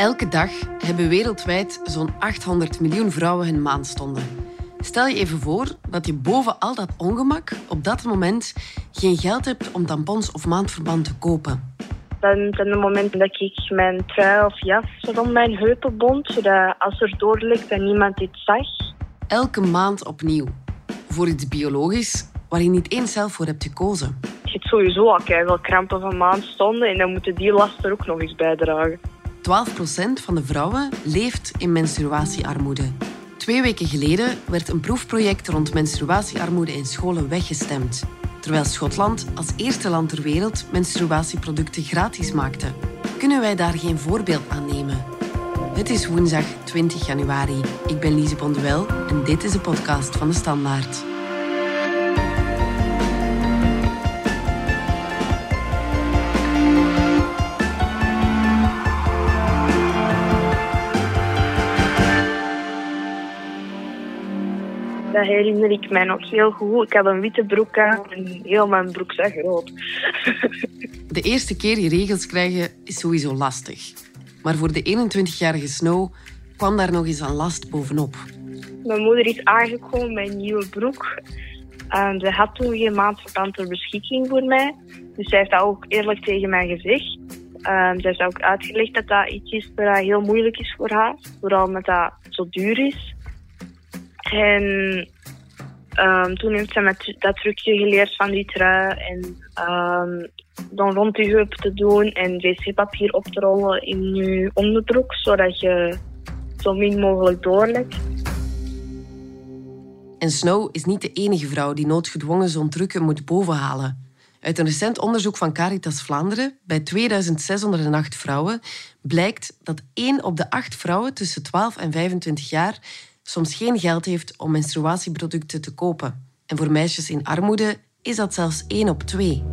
Elke dag hebben wereldwijd zo'n 800 miljoen vrouwen hun maandstonden. Stel je even voor dat je boven al dat ongemak op dat moment geen geld hebt om tampons of maandverband te kopen. Dan zijn de momenten dat ik mijn trui of jas rond mijn heupen bond, zodat als er doorlikt dat niemand iets zag. Elke maand opnieuw. Voor iets biologisch waar je niet eens zelf voor hebt gekozen. Je hebt sowieso al veel krampen van maandstonden en dan moeten die last er ook nog eens bij dragen. 12% van de vrouwen leeft in menstruatiearmoede. Twee weken geleden werd een proefproject rond menstruatiearmoede in scholen weggestemd. Terwijl Schotland als eerste land ter wereld menstruatieproducten gratis maakte. Kunnen wij daar geen voorbeeld aan nemen? Het is woensdag 20 januari. Ik ben Lise Bonduel en dit is de podcast van de Standaard. Dat herinner ik mij nog heel goed. Ik had een witte broek aan en heel mijn broek zag rood. De eerste keer je regels krijgen is sowieso lastig. Maar voor de 21-jarige Snow kwam daar nog eens een last bovenop. Mijn moeder is aangekomen met een nieuwe broek. En ze had toen geen maandverband ter beschikking voor mij. Dus zij heeft dat ook eerlijk tegen mij gezegd. Um, zij heeft ook uitgelegd dat dat iets is dat heel moeilijk is voor haar. Vooral omdat dat zo duur is. En um, toen heeft ze met dat trucje geleerd van die trui. En um, dan rond je heup te doen en wc-papier op te rollen in je onderbroek. Zodat je zo min mogelijk doorlekt. En Snow is niet de enige vrouw die noodgedwongen zo'n trucken moet bovenhalen. Uit een recent onderzoek van Caritas Vlaanderen bij 2608 vrouwen blijkt dat 1 op de 8 vrouwen tussen 12 en 25 jaar soms geen geld heeft om menstruatieproducten te kopen. En voor meisjes in armoede is dat zelfs 1 op 2.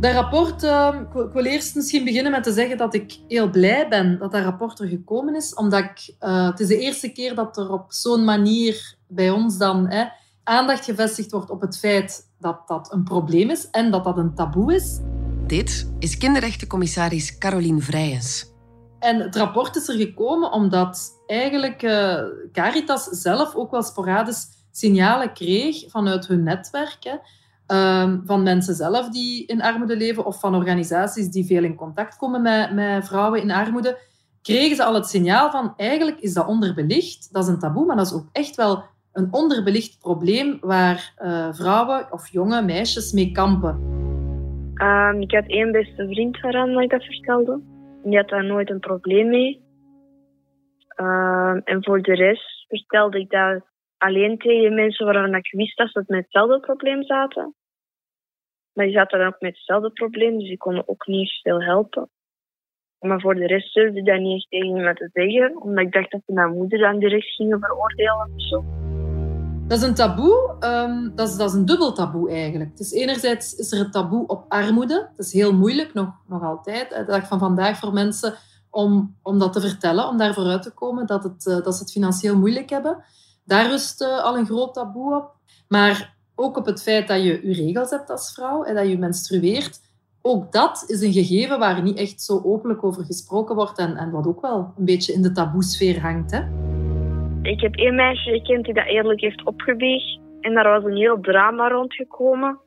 Dat rapport, uh, ik wil eerst misschien beginnen met te zeggen dat ik heel blij ben dat dat rapport er gekomen is. Omdat ik, uh, het is de eerste keer dat er op zo'n manier bij ons dan hè, aandacht gevestigd wordt op het feit dat dat een probleem is en dat dat een taboe is. Dit is kinderrechtencommissaris Caroline Vrijens. En het rapport is er gekomen omdat eigenlijk uh, Caritas zelf ook wel sporadisch signalen kreeg vanuit hun netwerken uh, van mensen zelf die in armoede leven of van organisaties die veel in contact komen met, met vrouwen in armoede, kregen ze al het signaal van eigenlijk is dat onderbelicht. Dat is een taboe, maar dat is ook echt wel een onderbelicht probleem waar uh, vrouwen of jonge meisjes mee kampen. Um, ik had één beste vriend waaraan ik dat vertelde. Die had daar nooit een probleem mee. Um, en voor de rest vertelde ik dat alleen tegen mensen waarvan ik wist dat ze met hetzelfde probleem zaten. Maar die zaten dan ook met hetzelfde probleem, dus die konden ook niet veel helpen. Maar voor de rest durfde ik dat niet echt tegen iemand te zeggen, omdat ik dacht dat ze mijn moeder dan direct gingen veroordelen of zo. Dat is een taboe, um, dat, is, dat is een dubbel taboe eigenlijk. Dus enerzijds is er het taboe op armoede. Dat is heel moeilijk, nog, nog altijd, de dag van vandaag voor mensen, om, om dat te vertellen, om daar vooruit te komen dat, het, uh, dat ze het financieel moeilijk hebben. Daar rust uh, al een groot taboe op. Maar ook op het feit dat je je regels hebt als vrouw en dat je menstrueert. Ook dat is een gegeven waar niet echt zo openlijk over gesproken wordt en, en wat ook wel een beetje in de taboesfeer hangt. Hè? Ik heb één meisje gekend die dat eerlijk heeft opgeweegd. En daar was een heel drama rondgekomen.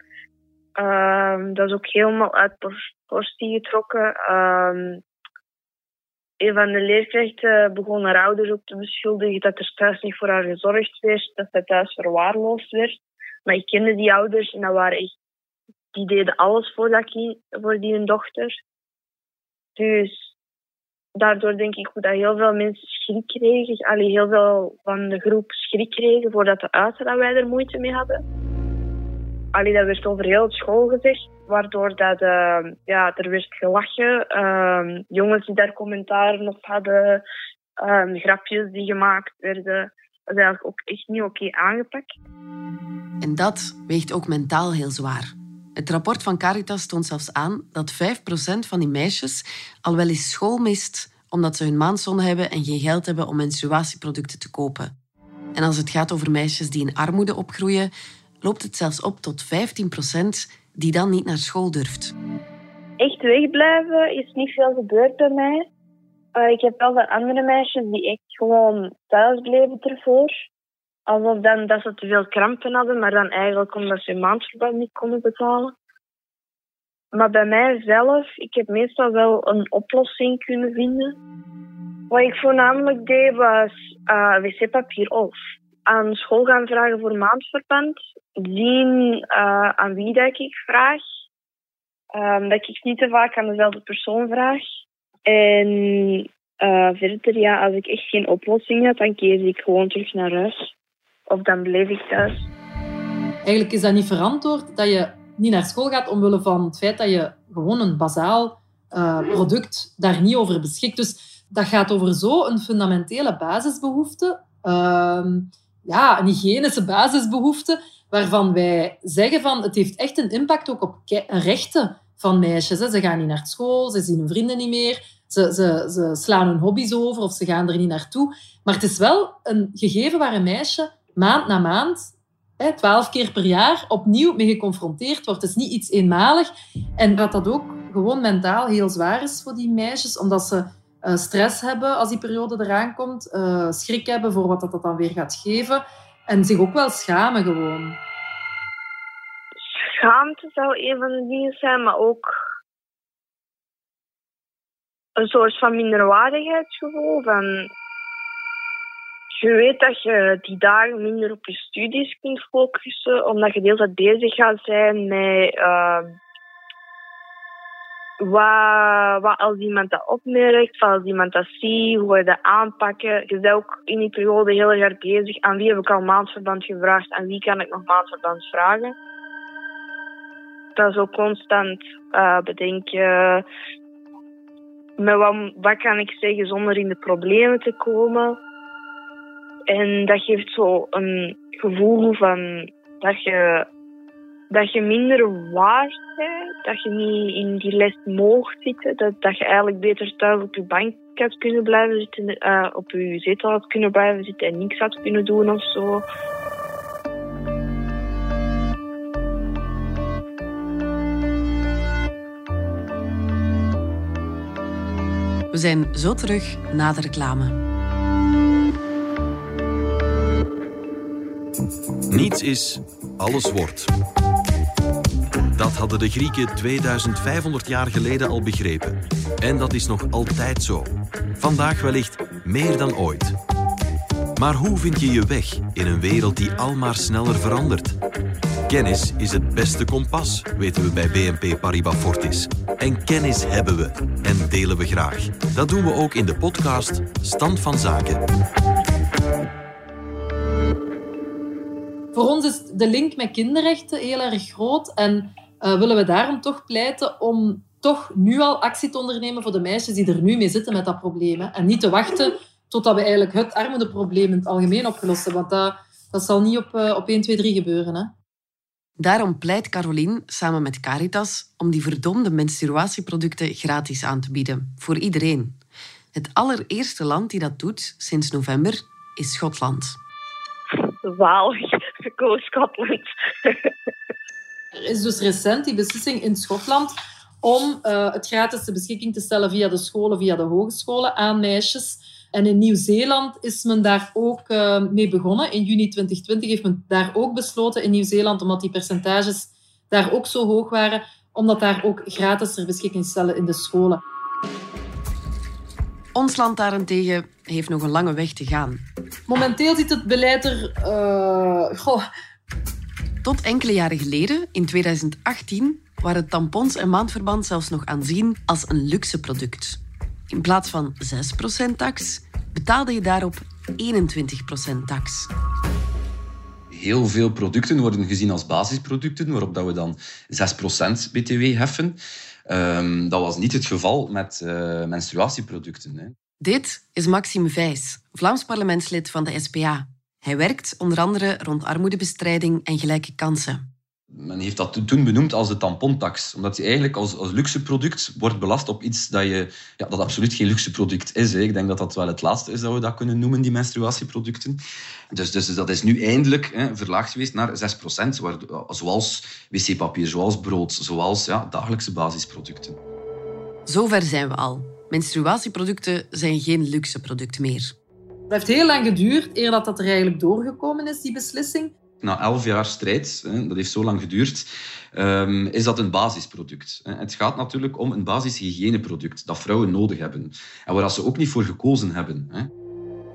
Um, dat is ook helemaal uit proportie getrokken. Um, een van de leerkrachten begon haar ouders ook te beschuldigen dat er thuis niet voor haar gezorgd werd, dat zij thuis verwaarloosd werd. Maar ik kende die ouders en dat waren echt, die deden alles voor, dat kind, voor die hun dochter. Dus daardoor denk ik dat heel veel mensen schrik kregen. Allee, heel veel van de groep schrik kregen voordat de uiten dat wij er moeite mee hadden. Allee, dat werd over heel het school gezegd, waardoor dat, uh, ja, er werd gelachen. Uh, jongens die daar commentaren op hadden, uh, grapjes die gemaakt werden. Dat eigenlijk ook echt niet oké aangepakt. En dat weegt ook mentaal heel zwaar. Het rapport van Caritas toont zelfs aan dat 5% van die meisjes al wel eens school mist omdat ze hun maandzonde hebben en geen geld hebben om menstruatieproducten te kopen. En als het gaat over meisjes die in armoede opgroeien, loopt het zelfs op tot 15% die dan niet naar school durft. Echt wegblijven is niet veel gebeurd bij mij. Uh, ik heb wel van andere meisjes die echt gewoon thuis bleven ervoor. Alsof dan dat ze te veel krampen hadden, maar dan eigenlijk omdat ze hun maandverband niet konden betalen. Maar bij mijzelf, ik heb meestal wel een oplossing kunnen vinden. Wat ik voornamelijk deed was uh, wc-papier of aan school gaan vragen voor maandverband. Zien uh, aan wie dat ik vraag. Um, dat ik niet te vaak aan dezelfde persoon vraag. En uh, verder, ja, als ik echt geen oplossing had, dan keer ik gewoon terug naar huis. Of dan bleef ik thuis. Eigenlijk is dat niet verantwoord dat je niet naar school gaat omwille van het feit dat je gewoon een bazaal uh, product daar niet over beschikt. Dus dat gaat over zo'n fundamentele basisbehoefte, uh, ja, een hygiënische basisbehoefte, waarvan wij zeggen van het heeft echt een impact ook op rechten van meisjes. Ze gaan niet naar school, ze zien hun vrienden niet meer, ze, ze, ze slaan hun hobby's over of ze gaan er niet naartoe. Maar het is wel een gegeven waar een meisje maand na maand twaalf keer per jaar opnieuw mee geconfronteerd wordt. Het is niet iets eenmalig. En dat dat ook gewoon mentaal heel zwaar is voor die meisjes, omdat ze uh, stress hebben als die periode eraan komt, uh, schrik hebben voor wat dat dan weer gaat geven en zich ook wel schamen gewoon. Schaamte zou een van de dingen zijn, maar ook een soort van minderwaardigheidsgevoel. Van je weet dat je die dagen minder op je studies kunt focussen, omdat je de hele tijd bezig gaat zijn met uh, wat, wat als iemand dat opmerkt, als iemand dat ziet, hoe we dat aanpakken. Je bent ook in die periode heel erg bezig. Aan wie heb ik al maandverband gevraagd? Aan wie kan ik nog maandverband vragen? Dat is ook constant uh, bedenken. Met wat, wat kan ik zeggen zonder in de problemen te komen? En dat geeft zo een gevoel van dat je, dat je minder waard bent. Dat je niet in die les mocht zitten. Dat, dat je eigenlijk beter thuis op je bank had kunnen blijven zitten. Uh, op je zetel had kunnen blijven zitten en niks had kunnen doen of zo. We zijn zo terug na de reclame. Niets is, alles wordt. Dat hadden de Grieken 2500 jaar geleden al begrepen. En dat is nog altijd zo. Vandaag wellicht meer dan ooit. Maar hoe vind je je weg in een wereld die almaar sneller verandert? Kennis is het beste kompas, weten we bij BNP Paribas Fortis. En kennis hebben we en delen we graag. Dat doen we ook in de podcast Stand van Zaken. Voor ons is de link met kinderrechten heel erg groot en uh, willen we daarom toch pleiten om toch nu al actie te ondernemen voor de meisjes die er nu mee zitten met dat probleem. Hè. En niet te wachten totdat we eigenlijk het armoedeprobleem in het algemeen opgelost hebben. Want dat, dat zal niet op, uh, op 1, 2, 3 gebeuren. Hè. Daarom pleit Caroline samen met Caritas om die verdomde menstruatieproducten gratis aan te bieden. Voor iedereen. Het allereerste land die dat doet sinds november is Schotland. Zalig. Go Scotland. Er is dus recent die beslissing in Schotland om uh, het gratis ter beschikking te stellen via de scholen, via de hogescholen aan meisjes. En in Nieuw-Zeeland is men daar ook uh, mee begonnen. In juni 2020 heeft men daar ook besloten in Nieuw-Zeeland, omdat die percentages daar ook zo hoog waren, om dat daar ook gratis ter beschikking te stellen in de scholen. Ons land daarentegen heeft nog een lange weg te gaan. Momenteel ziet het beleid er... Uh, goh. Tot enkele jaren geleden, in 2018, waren tampons en maandverband zelfs nog aanzien als een luxe product. In plaats van 6% tax betaalde je daarop 21% tax. Heel veel producten worden gezien als basisproducten, waarop dat we dan 6% BTW heffen. Um, dat was niet het geval met uh, menstruatieproducten. Hè. Dit is Maxime Vijs, Vlaams parlementslid van de SPA. Hij werkt onder andere rond armoedebestrijding en gelijke kansen. Men heeft dat toen benoemd als de tampontax, omdat hij eigenlijk als, als luxe product wordt belast op iets dat, je, ja, dat absoluut geen luxe product is. Hè. Ik denk dat dat wel het laatste is dat we dat kunnen noemen, die menstruatieproducten. Dus, dus, dus dat is nu eindelijk hè, verlaagd geweest naar 6 procent, zoals wc-papier, zoals brood, zoals ja, dagelijkse basisproducten. Zover zijn we al. Menstruatieproducten zijn geen luxe product meer. Het heeft heel lang geduurd eer dat, dat er eigenlijk doorgekomen is, die beslissing. Na elf jaar strijd, dat heeft zo lang geduurd, ehm, is dat een basisproduct. Het gaat natuurlijk om een basishygiëneproduct dat vrouwen nodig hebben. En waar ze ook niet voor gekozen hebben.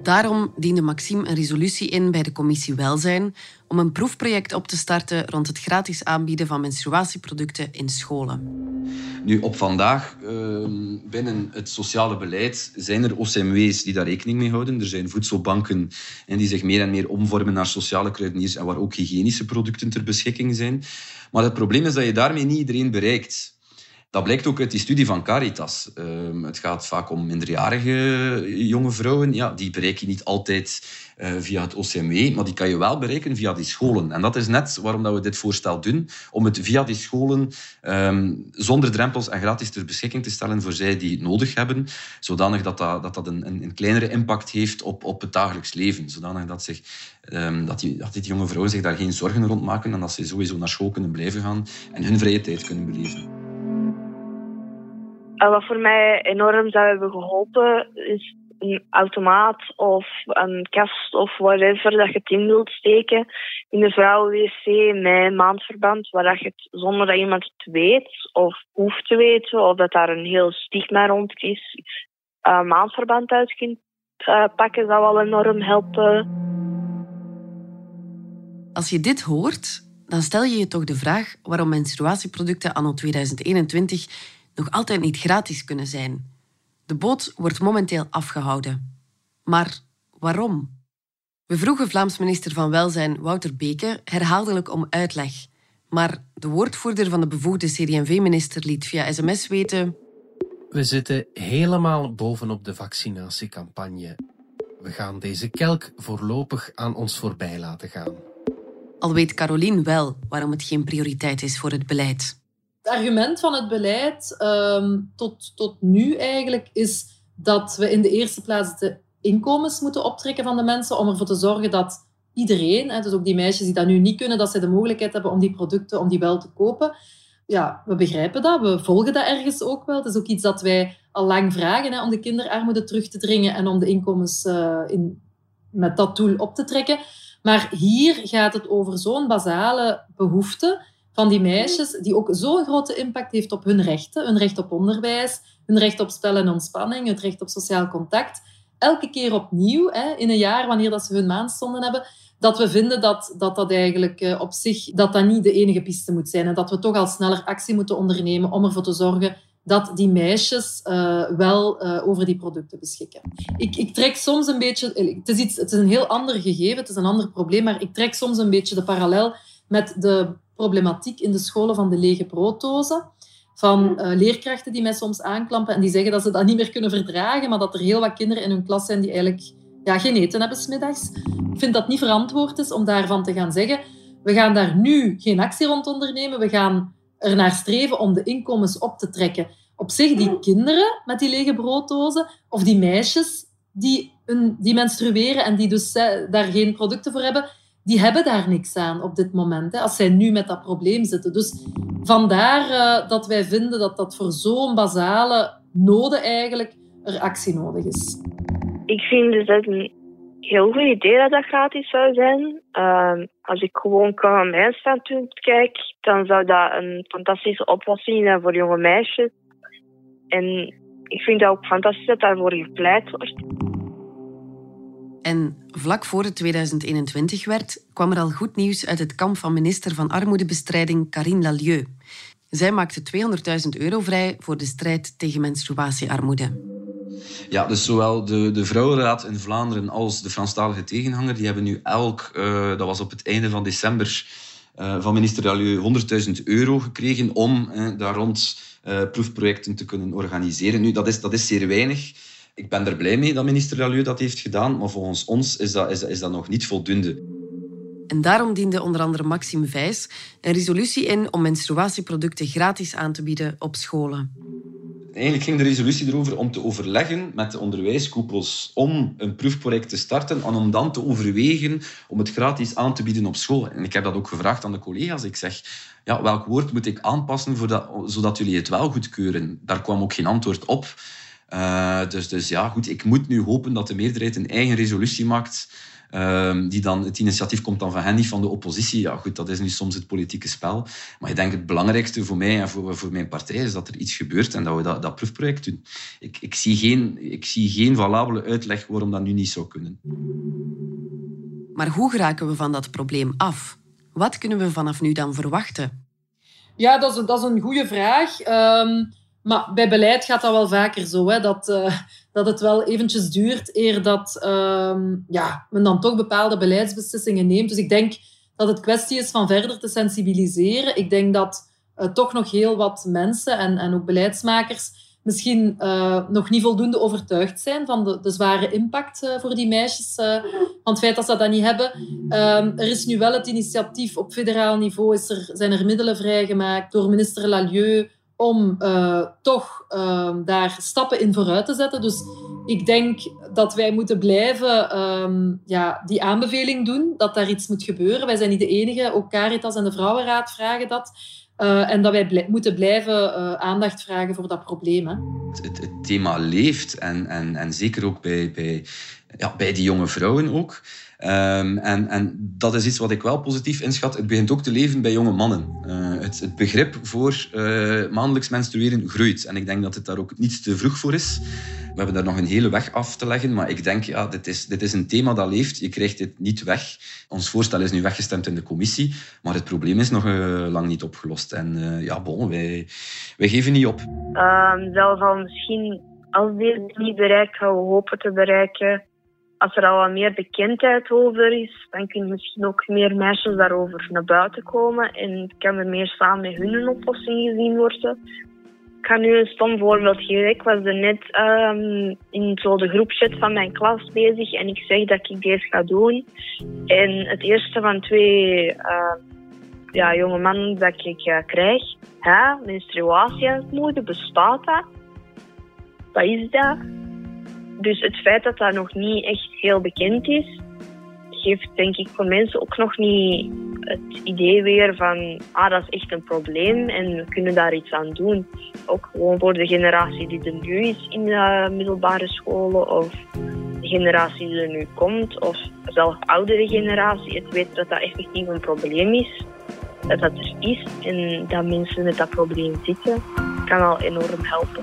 Daarom diende Maxime een resolutie in bij de commissie Welzijn om een proefproject op te starten rond het gratis aanbieden van menstruatieproducten in scholen. Nu, op vandaag, ehm, binnen het sociale beleid, zijn er OCMW's die daar rekening mee houden. Er zijn voedselbanken en die zich meer en meer omvormen naar sociale kruideniers en waar ook hygiënische producten ter beschikking zijn. Maar het probleem is dat je daarmee niet iedereen bereikt. Dat blijkt ook uit die studie van Caritas. Ehm, het gaat vaak om minderjarige jonge vrouwen. Ja, die bereik je niet altijd uh, via het OCMW, maar die kan je wel bereiken via die scholen. En dat is net waarom dat we dit voorstel doen, om het via die scholen um, zonder drempels en gratis ter beschikking te stellen voor zij die het nodig hebben, zodanig dat dat, dat, een, een, kleinere impact heeft op, op het dagelijks leven. Zodanig dat, zich, um, dat, die, die jonge vrouwen zich daar geen zorgen rond maken en dat ze sowieso naar school kunnen blijven gaan en hun vrije tijd kunnen beleven. En wat voor mij enorm zou hebben geholpen, is een automaat of een kast of whatever dat je het in wilt steken in de vrouwenwc met maandverband, waar je het zonder dat iemand het weet of hoeft te weten, of dat daar een heel stigma rond is, uh, maandverband uit kunt uh, pakken, zou wel enorm helpen. Als je dit hoort, dan stel je je toch de vraag waarom menstruatieproducten anno 2021 nog altijd niet gratis kunnen zijn. De boot wordt momenteel afgehouden. Maar waarom? We vroegen Vlaams minister van Welzijn Wouter Beke herhaaldelijk om uitleg. Maar de woordvoerder van de bevoegde CD&V-minister liet via sms weten... We zitten helemaal bovenop de vaccinatiecampagne. We gaan deze kelk voorlopig aan ons voorbij laten gaan. Al weet Caroline wel waarom het geen prioriteit is voor het beleid. Argument van het beleid um, tot, tot nu eigenlijk is dat we in de eerste plaats de inkomens moeten optrekken van de mensen om ervoor te zorgen dat iedereen, dus ook die meisjes die dat nu niet kunnen, dat ze de mogelijkheid hebben om die producten om die wel te kopen. Ja, we begrijpen dat, we volgen dat ergens ook wel. Het is ook iets dat wij al lang vragen, hè, om de kinderarmoede terug te dringen en om de inkomens uh, in, met dat doel op te trekken. Maar hier gaat het over zo'n basale behoefte van die meisjes, die ook zo'n grote impact heeft op hun rechten. Hun recht op onderwijs, hun recht op spel en ontspanning, het recht op sociaal contact. Elke keer opnieuw, hè, in een jaar, wanneer dat ze hun maandstonden hebben, dat we vinden dat dat, dat eigenlijk eh, op zich dat dat niet de enige piste moet zijn. En dat we toch al sneller actie moeten ondernemen om ervoor te zorgen dat die meisjes uh, wel uh, over die producten beschikken. Ik, ik, trek soms een beetje... Het is, iets, het is een heel ander gegeven, het is een ander probleem, maar ik trek soms een beetje de parallel met de problematiek in de scholen van de lege brooddozen. Van uh, leerkrachten die mij soms aanklampen en die zeggen dat ze dat niet meer kunnen verdragen, maar dat er heel wat kinderen in hun klas zijn die eigenlijk ja, geen eten hebben smiddags. Ik vind dat niet verantwoord is om daarvan te gaan zeggen, we gaan daar nu geen actie rond ondernemen, we gaan er naar streven om de inkomens op te trekken. Op zich, die kinderen met die lege brooddozen, of die meisjes die, een, die menstrueren en die dus eh, daar geen producten voor hebben, die hebben daar niks aan op dit moment, hè, als zij nu met dat probleem zitten. Dus vandaar uh, dat wij vinden dat dat voor zo'n basale noden eigenlijk er actie nodig is. Ik vind dus een heel goed idee dat dat gratis zou zijn. Uh, als ik gewoon kan aan mijn standpunt kijk, dan zou dat een fantastische oplossing zijn voor jonge meisjes. En ik vind het ook fantastisch dat daarvoor gepleit wordt. En vlak voor het 2021 werd, kwam er al goed nieuws uit het kamp van minister van Armoedebestrijding Karine Lalieu. Zij maakte 200.000 euro vrij voor de strijd tegen menstruatiearmoede. Ja, dus zowel de, de Vrouwenraad in Vlaanderen als de Franstalige tegenhanger, die hebben nu elk, uh, dat was op het einde van december, uh, van minister Lalieu 100.000 euro gekregen om uh, daar rond proefprojecten te kunnen organiseren. Nu, dat is, dat is zeer weinig ik ben er blij mee dat minister Lalieu dat heeft gedaan, maar volgens ons is dat, is, is dat nog niet voldoende. En daarom diende onder andere Maxime Vijs een resolutie in om menstruatieproducten gratis aan te bieden op scholen. Eigenlijk ging de resolutie erover om te overleggen met de onderwijskoepels om een proefproject te starten en om dan te overwegen om het gratis aan te bieden op school. En ik heb dat ook gevraagd aan de collega's. Ik zeg, ja, welk woord moet ik aanpassen dat, zodat jullie het wel goedkeuren? Daar kwam ook geen antwoord op. Uh, dus, dus ja, goed, ik moet nu hopen dat de meerderheid een eigen resolutie maakt. Uh, die dan, het initiatief komt dan van hen, niet van de oppositie. Ja, goed, dat is nu soms het politieke spel. Maar ik denk het belangrijkste voor mij en voor, voor mijn partij is dat er iets gebeurt en dat we dat, dat proefproject doen. Ik, ik, zie geen, ik zie geen valabele uitleg waarom dat nu niet zou kunnen. Maar hoe geraken we van dat probleem af? Wat kunnen we vanaf nu dan verwachten? Ja, dat is, dat is een goede vraag. Um, maar bij beleid gaat dat wel vaker zo, hè, dat, uh, dat het wel eventjes duurt eer dat um, ja, men dan toch bepaalde beleidsbeslissingen neemt. Dus ik denk dat het kwestie is van verder te sensibiliseren. Ik denk dat uh, toch nog heel wat mensen en, en ook beleidsmakers misschien uh, nog niet voldoende overtuigd zijn van de, de zware impact voor die meisjes, van het feit dat ze dat niet hebben. Um, er is nu wel het initiatief op federaal niveau, is er, zijn er middelen vrijgemaakt door minister Lalieu om toch ehm, daar stappen in vooruit te zetten. Dus ik denk dat wij moeten blijven um, ja, die aanbeveling doen, dat daar iets moet gebeuren. Wij zijn niet de enige, ook Caritas en de Vrouwenraad vragen dat. Uh, en dat wij moeten blijven uh, aandacht vragen voor dat probleem. Hè. Het, het, thema leeft en, en, en zeker ook bij, bij, ja, bij die jonge vrouwen ook. Um, en, en dat is iets wat ik wel positief inschat. Het begint ook te leven bij jonge mannen. Uh, het, begrip voor maandelijks menstrueren groeit. En ik denk dat het daar ook niets te vroeg voor is. We hebben daar nog een hele weg af te leggen. Maar ik denk, ja, dit is, dit is een thema dat leeft. Je krijgt dit niet weg. Ons voorstel is nu weggestemd in de commissie. Maar het probleem is nog uh, lang niet opgelost. En uh, ja, bon, wij, wij geven niet op. Um, zelfs al misschien, als dit niet bereikt, gaan we hopen te bereiken. Als er al wat meer bekendheid over is, dan kunnen misschien ook meer meisjes daarover naar buiten komen. En kan er meer samen met hun een oplossing gezien worden ik ga nu een stom voorbeeld geven. Ik was er net um, in zo de groepchat van mijn klas bezig en ik zeg dat ik deze ga doen. En het eerste van twee uh, ja, jonge mannen dat ik uh, krijg, hè, menstruatiearmoede, bestaat dat? Wat is dat? Dus het feit dat dat nog niet echt heel bekend is, geeft denk ik voor mensen ook nog niet het idee weer van ah, dat is echt een probleem en we kunnen daar iets aan doen. Ook gewoon voor de generatie die er nu is in de middelbare scholen of de generatie die er nu komt of zelfs oudere generatie. Het weet dat dat effectief een probleem is, dat dat er is en dat mensen met dat probleem zitten, kan al enorm helpen.